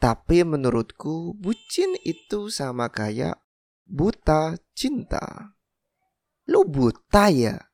Tapi menurutku bucin itu sama kayak buta cinta. Lu buta ya?